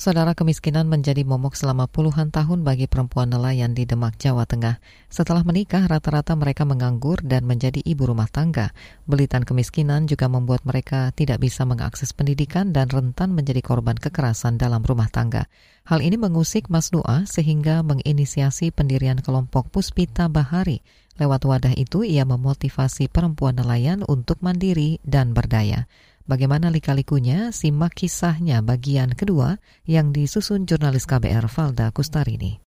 Saudara kemiskinan menjadi momok selama puluhan tahun bagi perempuan nelayan di Demak, Jawa Tengah. Setelah menikah, rata-rata mereka menganggur dan menjadi ibu rumah tangga. Belitan kemiskinan juga membuat mereka tidak bisa mengakses pendidikan dan rentan menjadi korban kekerasan dalam rumah tangga. Hal ini mengusik Mas Doa sehingga menginisiasi pendirian kelompok Puspita Bahari. Lewat wadah itu, ia memotivasi perempuan nelayan untuk mandiri dan berdaya. Bagaimana lika-likunya, simak kisahnya bagian kedua yang disusun jurnalis KBR Valda Kustarini.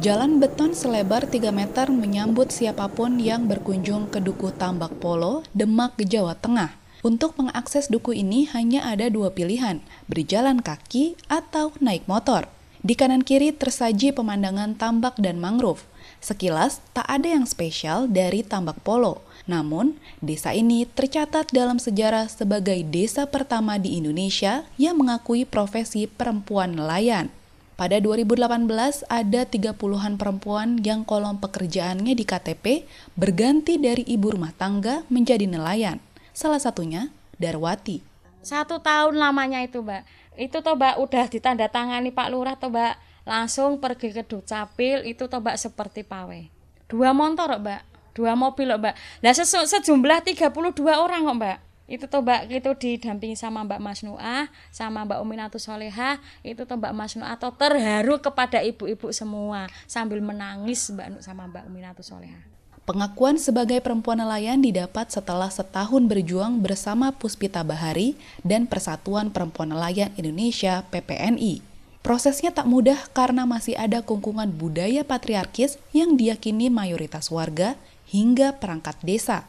Jalan beton selebar 3 meter menyambut siapa pun yang berkunjung ke Duku Tambak Polo, Demak, Jawa Tengah. Untuk mengakses duku ini hanya ada dua pilihan, berjalan kaki atau naik motor. Di kanan kiri tersaji pemandangan tambak dan mangrove. Sekilas, tak ada yang spesial dari Tambak Polo. Namun, desa ini tercatat dalam sejarah sebagai desa pertama di Indonesia yang mengakui profesi perempuan nelayan. Pada 2018, ada 30-an perempuan yang kolom pekerjaannya di KTP berganti dari ibu rumah tangga menjadi nelayan. Salah satunya, Darwati. Satu tahun lamanya itu, Mbak. Itu toh, Mbak, udah ditandatangani Pak Lurah, toh, Mbak langsung pergi ke Dukcapil itu toh mbak seperti pawe. Dua motor mbak. Dua mobil mbak. Lah sejumlah 32 orang kok mbak. Itu toh mbak itu didampingi sama mbak Mas Nuah sama mbak Uminatu Soleha. Itu toh mbak Mas Nuah atau terharu kepada ibu-ibu semua sambil menangis mbak sama mbak Uminatu Soleha. Pengakuan sebagai perempuan nelayan didapat setelah setahun berjuang bersama Puspita Bahari dan Persatuan Perempuan Nelayan Indonesia PPNI. Prosesnya tak mudah karena masih ada kungkungan budaya patriarkis yang diyakini mayoritas warga hingga perangkat desa.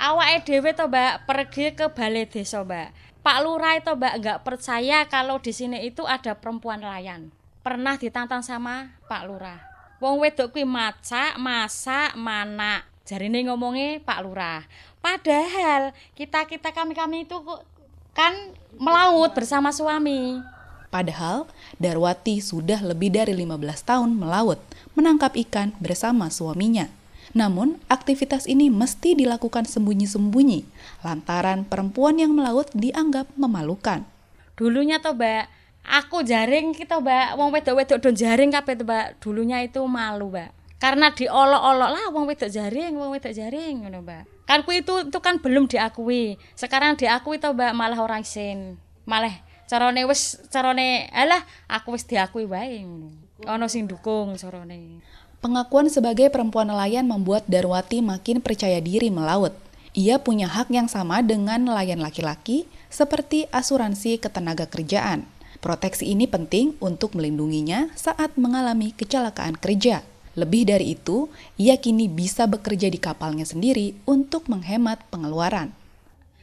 Awak EDW to Mbak pergi ke balai desa Mbak. Pak Lurah itu Mbak nggak percaya kalau di sini itu ada perempuan nelayan. Pernah ditantang sama Pak Lurah. Wong wedok kuwi masak, masak, mana. Jarine ngomongnya Pak Lurah. Padahal kita-kita kami-kami itu kan melaut bersama suami. Padahal Darwati sudah lebih dari 15 tahun melaut, menangkap ikan bersama suaminya. Namun, aktivitas ini mesti dilakukan sembunyi-sembunyi, lantaran perempuan yang melaut dianggap memalukan. Dulunya toh, Mbak, aku jaring kita, Mbak, wong wedok-wedok don jaring kabeh tuh, Mbak. Dulunya itu malu, Mbak. Karena diolok-olok lah wong wedok jaring, wong wedok jaring ngono, Mbak. Kan itu itu kan belum diakui. Sekarang diakui toh, Mbak, malah orang sin. Malah carane wis carane alah aku wis diakui wae ono sing dukung carane Pengakuan sebagai perempuan nelayan membuat Darwati makin percaya diri melaut. Ia punya hak yang sama dengan nelayan laki-laki seperti asuransi ketenaga kerjaan. Proteksi ini penting untuk melindunginya saat mengalami kecelakaan kerja. Lebih dari itu, ia kini bisa bekerja di kapalnya sendiri untuk menghemat pengeluaran.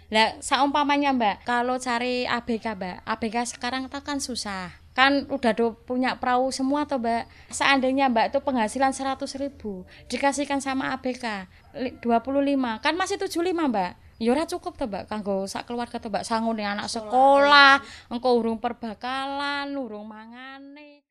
Lah saumpamanya Mbak, kalau cari ABK Mbak, ABK sekarang kan susah. Kan udah do punya perahu semua tuh Mbak. Seandainya Mbak itu penghasilan 100 ribu, dikasihkan sama ABK 25, kan masih 75 Mbak. Ya ora cukup tuh Mbak kanggo sak keluarga tuh Mbak sangune anak sekolah, engko urung perbakalan, urung mangane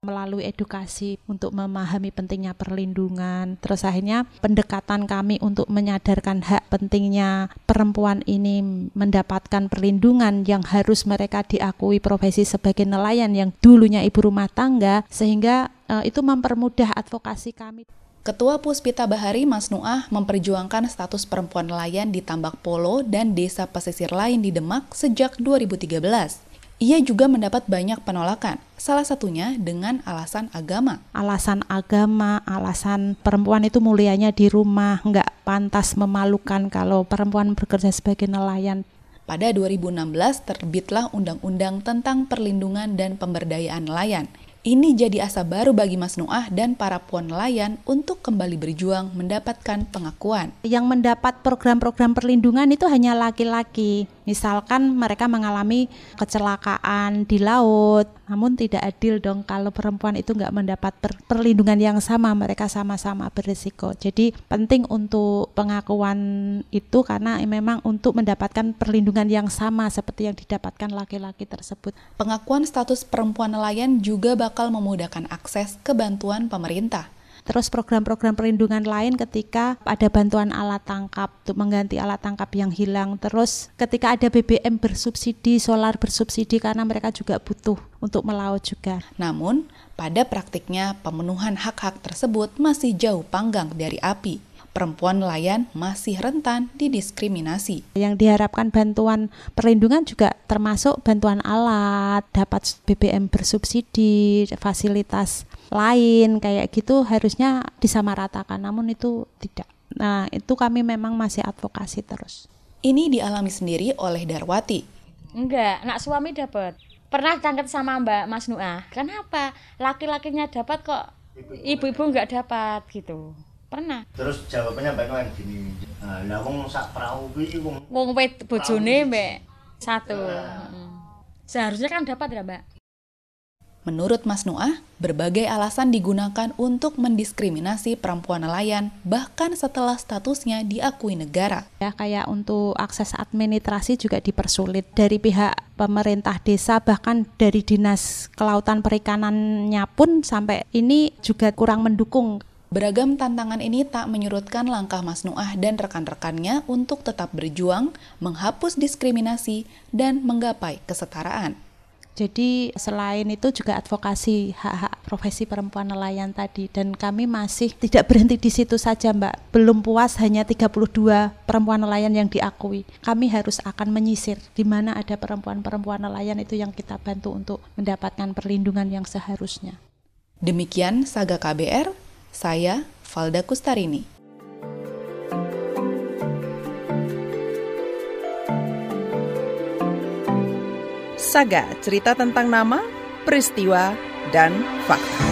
melalui edukasi untuk memahami pentingnya perlindungan. Terus akhirnya pendekatan kami untuk menyadarkan hak pentingnya perempuan ini mendapatkan perlindungan yang harus mereka diakui profesi sebagai nelayan yang dulunya ibu rumah tangga sehingga uh, itu mempermudah advokasi kami. Ketua Puspita Bahari Mas Nuah memperjuangkan status perempuan nelayan di Tambak Polo dan desa pesisir lain di Demak sejak 2013. Ia juga mendapat banyak penolakan, salah satunya dengan alasan agama. Alasan agama, alasan perempuan itu mulianya di rumah, nggak pantas memalukan kalau perempuan bekerja sebagai nelayan. Pada 2016 terbitlah Undang-Undang tentang Perlindungan dan Pemberdayaan Nelayan. Ini jadi asa baru bagi Mas Nuah dan para puan nelayan untuk kembali berjuang mendapatkan pengakuan. Yang mendapat program-program perlindungan itu hanya laki-laki. Misalkan mereka mengalami kecelakaan di laut, namun tidak adil dong kalau perempuan itu nggak mendapat per perlindungan yang sama, mereka sama-sama berisiko. Jadi penting untuk pengakuan itu karena memang untuk mendapatkan perlindungan yang sama seperti yang didapatkan laki-laki tersebut. Pengakuan status perempuan nelayan juga bakal memudahkan akses ke bantuan pemerintah. Terus program-program perlindungan lain ketika ada bantuan alat tangkap untuk mengganti alat tangkap yang hilang. Terus ketika ada BBM bersubsidi, solar bersubsidi karena mereka juga butuh untuk melaut juga. Namun, pada praktiknya pemenuhan hak-hak tersebut masih jauh panggang dari api perempuan nelayan masih rentan didiskriminasi. Yang diharapkan bantuan perlindungan juga termasuk bantuan alat, dapat BBM bersubsidi, fasilitas lain kayak gitu harusnya disamaratakan namun itu tidak. Nah itu kami memang masih advokasi terus. Ini dialami sendiri oleh Darwati. Enggak nak suami dapat. Pernah tangkat sama Mbak Mas Nuah kenapa? Laki-lakinya dapat kok ibu-ibu nggak dapat gitu pernah. Terus jawabannya Mbak Nuah gini. Lah wong sak perahu kuwi wong wong bojone Mbak satu. Hmm. seharusnya kan dapat ya Mbak? Menurut Mas Nuah, berbagai alasan digunakan untuk mendiskriminasi perempuan nelayan bahkan setelah statusnya diakui negara. Ya, kayak untuk akses administrasi juga dipersulit dari pihak pemerintah desa bahkan dari Dinas Kelautan Perikanannya pun sampai ini juga kurang mendukung Beragam tantangan ini tak menyurutkan langkah Mas Nuah dan rekan-rekannya untuk tetap berjuang, menghapus diskriminasi, dan menggapai kesetaraan. Jadi selain itu juga advokasi hak-hak profesi perempuan nelayan tadi dan kami masih tidak berhenti di situ saja Mbak. Belum puas hanya 32 perempuan nelayan yang diakui. Kami harus akan menyisir di mana ada perempuan-perempuan nelayan itu yang kita bantu untuk mendapatkan perlindungan yang seharusnya. Demikian Saga KBR, saya Valda Kustarini. Saga, cerita tentang nama, peristiwa, dan fakta.